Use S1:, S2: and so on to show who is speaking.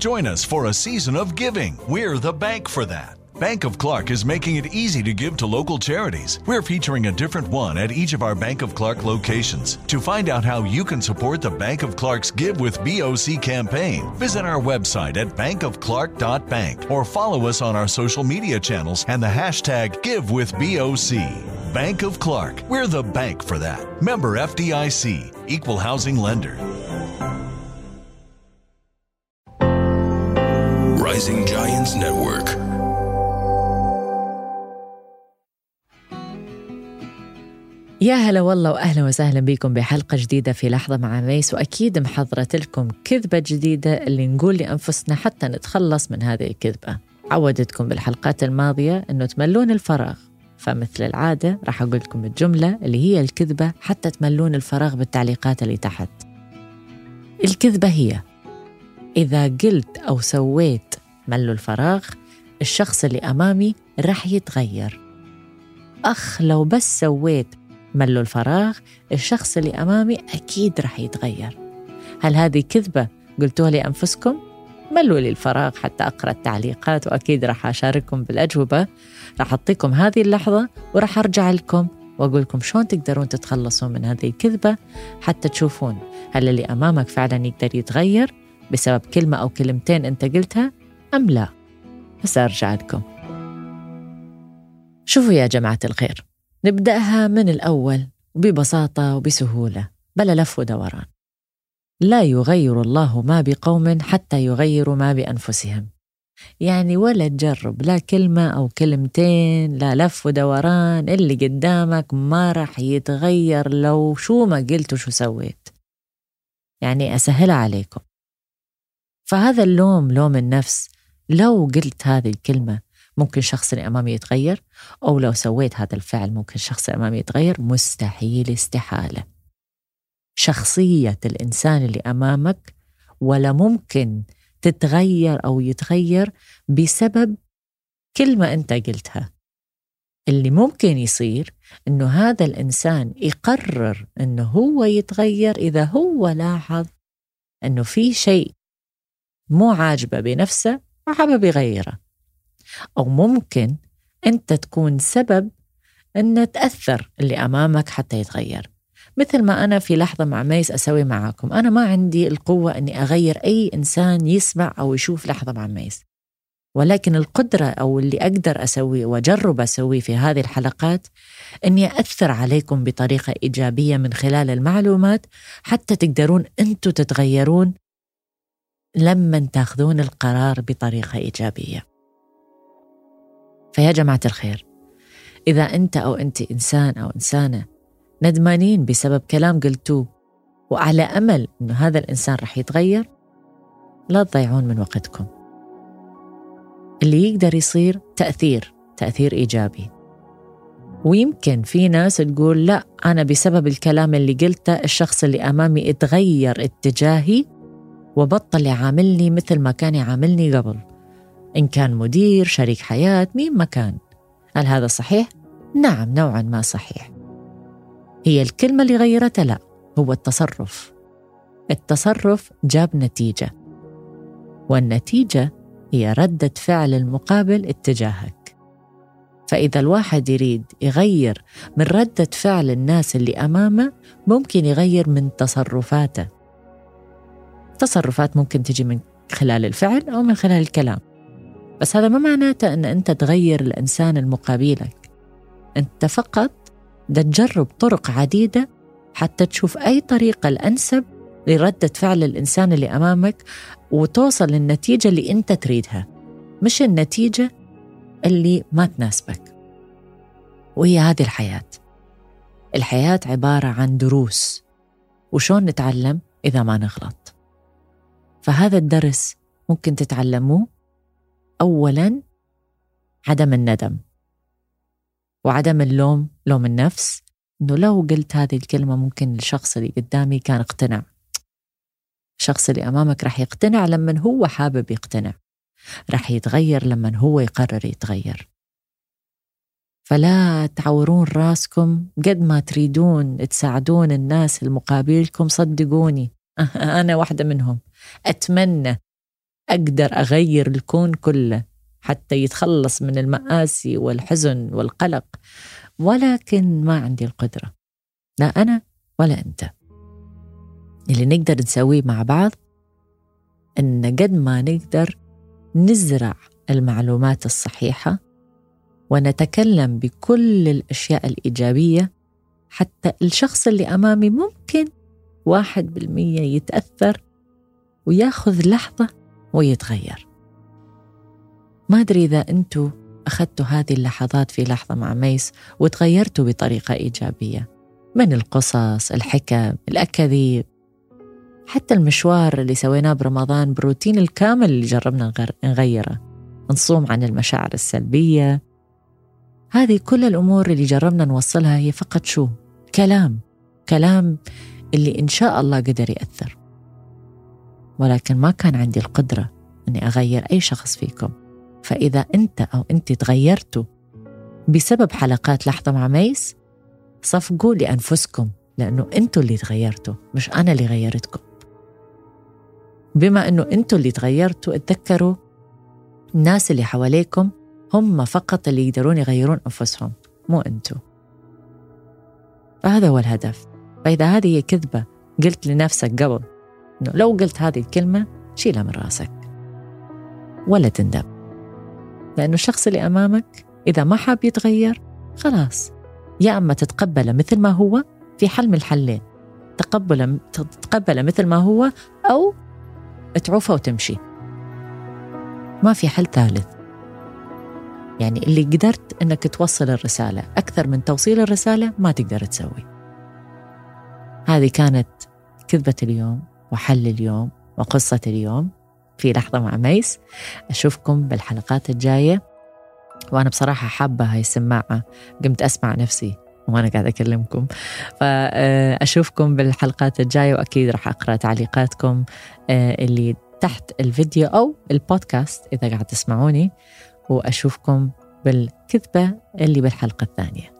S1: Join us for a season of giving. We're the bank for that. Bank of Clark is making it easy to give to local charities. We're featuring a different one at each of our Bank of Clark locations. To find out how you can support the Bank of Clark's Give with BOC campaign, visit our website at bankofclark.bank or follow us on our social media channels and the hashtag GiveWithBOC. Bank of Clark. We're the bank for that. Member FDIC, Equal Housing Lender.
S2: Rising Giants Network.
S3: يا هلا والله وأهلا وسهلا بكم بحلقة جديدة في لحظة مع ميس وأكيد محضرة لكم كذبة جديدة اللي نقول لأنفسنا حتى نتخلص من هذه الكذبة. عودتكم بالحلقات الماضية إنه تملون الفراغ فمثل العادة راح أقول لكم الجملة اللي هي الكذبة حتى تملون الفراغ بالتعليقات اللي تحت. الكذبة هي إذا قلت أو سويت ملوا الفراغ الشخص اللي أمامي راح يتغير. أخ لو بس سويت ملوا الفراغ الشخص اللي أمامي أكيد رح يتغير هل هذه كذبة قلتوها لأنفسكم؟ ملوا لي الفراغ حتى أقرأ التعليقات وأكيد رح أشارككم بالأجوبة رح أعطيكم هذه اللحظة ورح أرجع لكم وأقول لكم شلون تقدرون تتخلصون من هذه الكذبة حتى تشوفون هل اللي أمامك فعلا يقدر يتغير بسبب كلمة أو كلمتين أنت قلتها أم لا؟ بس أرجع لكم شوفوا يا جماعة الخير نبدأها من الأول ببساطة وبسهولة بلا لف ودوران. لا يغير الله ما بقوم حتى يغيروا ما بأنفسهم. يعني ولا تجرب لا كلمة أو كلمتين لا لف ودوران اللي قدامك ما راح يتغير لو شو ما قلت وشو سويت. يعني أسهلها عليكم. فهذا اللوم لوم النفس لو قلت هذه الكلمة ممكن شخص اللي أمامي يتغير أو لو سويت هذا الفعل ممكن الشخص اللي أمامي يتغير مستحيل استحالة. شخصية الإنسان اللي أمامك ولا ممكن تتغير أو يتغير بسبب كلمة أنت قلتها. اللي ممكن يصير إنه هذا الإنسان يقرر إنه هو يتغير إذا هو لاحظ إنه في شيء مو عاجبه بنفسه وحابب يغيره. أو ممكن أنت تكون سبب أن تأثر اللي أمامك حتى يتغير. مثل ما أنا في لحظة مع ميس أسوي معاكم. أنا ما عندي القوة أني أغير أي إنسان يسمع أو يشوف لحظة مع ميس. ولكن القدرة أو اللي أقدر أسويه وأجرب أسويه في هذه الحلقات أني أثر عليكم بطريقة إيجابية من خلال المعلومات حتى تقدرون أنتوا تتغيرون لما تاخذون القرار بطريقة إيجابية. فيا جماعة الخير إذا أنت أو أنت إنسان أو إنسانة ندمانين بسبب كلام قلتوه وعلى أمل أنه هذا الإنسان رح يتغير لا تضيعون من وقتكم. اللي يقدر يصير تأثير تأثير إيجابي. ويمكن في ناس تقول لا أنا بسبب الكلام اللي قلته الشخص اللي أمامي اتغير اتجاهي وبطل يعاملني مثل ما كان يعاملني قبل. إن كان مدير شريك حياة مين ما كان. هل هذا صحيح؟ نعم نوعا ما صحيح. هي الكلمة اللي غيرتها لا هو التصرف. التصرف جاب نتيجة. والنتيجة هي ردة فعل المقابل اتجاهك. فإذا الواحد يريد يغير من ردة فعل الناس اللي أمامه ممكن يغير من تصرفاته. تصرفات ممكن تجي من خلال الفعل أو من خلال الكلام. بس هذا ما معناته أن أنت تغير الإنسان المقابلك أنت فقط تجرب طرق عديدة حتى تشوف أي طريقة الأنسب لردة فعل الإنسان اللي أمامك وتوصل للنتيجة اللي أنت تريدها مش النتيجة اللي ما تناسبك. وهي هذه الحياة. الحياة عبارة عن دروس. وشون نتعلم إذا ما نغلط؟ فهذا الدرس ممكن تتعلموه اولا عدم الندم وعدم اللوم لوم النفس إنه لو قلت هذه الكلمة ممكن الشخص اللي قدامي كان اقتنع. الشخص اللي أمامك راح يقتنع لما هو حابب يقتنع. راح يتغير لما هو يقرر يتغير. فلا تعورون راسكم قد ما تريدون تساعدون الناس المقابلكم صدقوني. أنا واحدة منهم. أتمنى أقدر أغير الكون كله حتى يتخلص من المآسي والحزن والقلق ولكن ما عندي القدرة. لا أنا ولا أنت. اللي نقدر نسويه مع بعض إن قد ما نقدر نزرع المعلومات الصحيحة ونتكلم بكل الأشياء الإيجابية حتى الشخص اللي أمامي ممكن واحد بالمية يتأثر وياخذ لحظة ويتغير. ما أدري إذا أنتوا أخذتوا هذه اللحظات في لحظة مع ميس وتغيرتوا بطريقة إيجابية. من القصص الحكم الأكاذيب حتى المشوار اللي سويناه برمضان بروتين الكامل اللي جربنا نغيره. نصوم عن المشاعر السلبية. هذه كل الأمور اللي جربنا نوصلها هي فقط شو؟ كلام. كلام اللي إن شاء الله قدر يأثر. ولكن ما كان عندي القدرة أني أغير أي شخص فيكم. فإذا أنت أو أنت تغيرتوا بسبب حلقات لحظة مع ميس صفقوا لأنفسكم لأنه أنتوا اللي تغيرتوا مش أنا اللي غيرتكم. بما أنه أنتوا اللي تغيرتوا اتذكروا الناس اللي حواليكم هم فقط اللي يقدرون يغيرون أنفسهم مو أنتوا. فهذا هو الهدف. فإذا هذه هي كذبة قلت لنفسك قبل إنه لو قلت هذه الكلمة شيلها من رأسك ولا تندم. لأنه الشخص اللي أمامك إذا ما حاب يتغير خلاص. يا أما تتقبله مثل ما هو في حل من الحلين. تقبله تتقبله مثل ما هو أو تعوفه وتمشي. ما في حل ثالث. يعني اللي قدرت إنك توصل الرسالة أكثر من توصيل الرسالة ما تقدر تسوي. هذه كانت كذبة اليوم وحل اليوم وقصة اليوم في لحظة مع ميس. أشوفكم بالحلقات الجاية. وأنا بصراحة حابة هاي السماعة. قمت أسمع نفسي وأنا قاعدة أكلمكم. فأشوفكم بالحلقات الجاية وأكيد راح أقرأ تعليقاتكم آه، اللي تحت الفيديو أو البودكاست إذا قاعد تسمعوني. وأشوفكم بالكذبة اللي بالحلقة الثانية.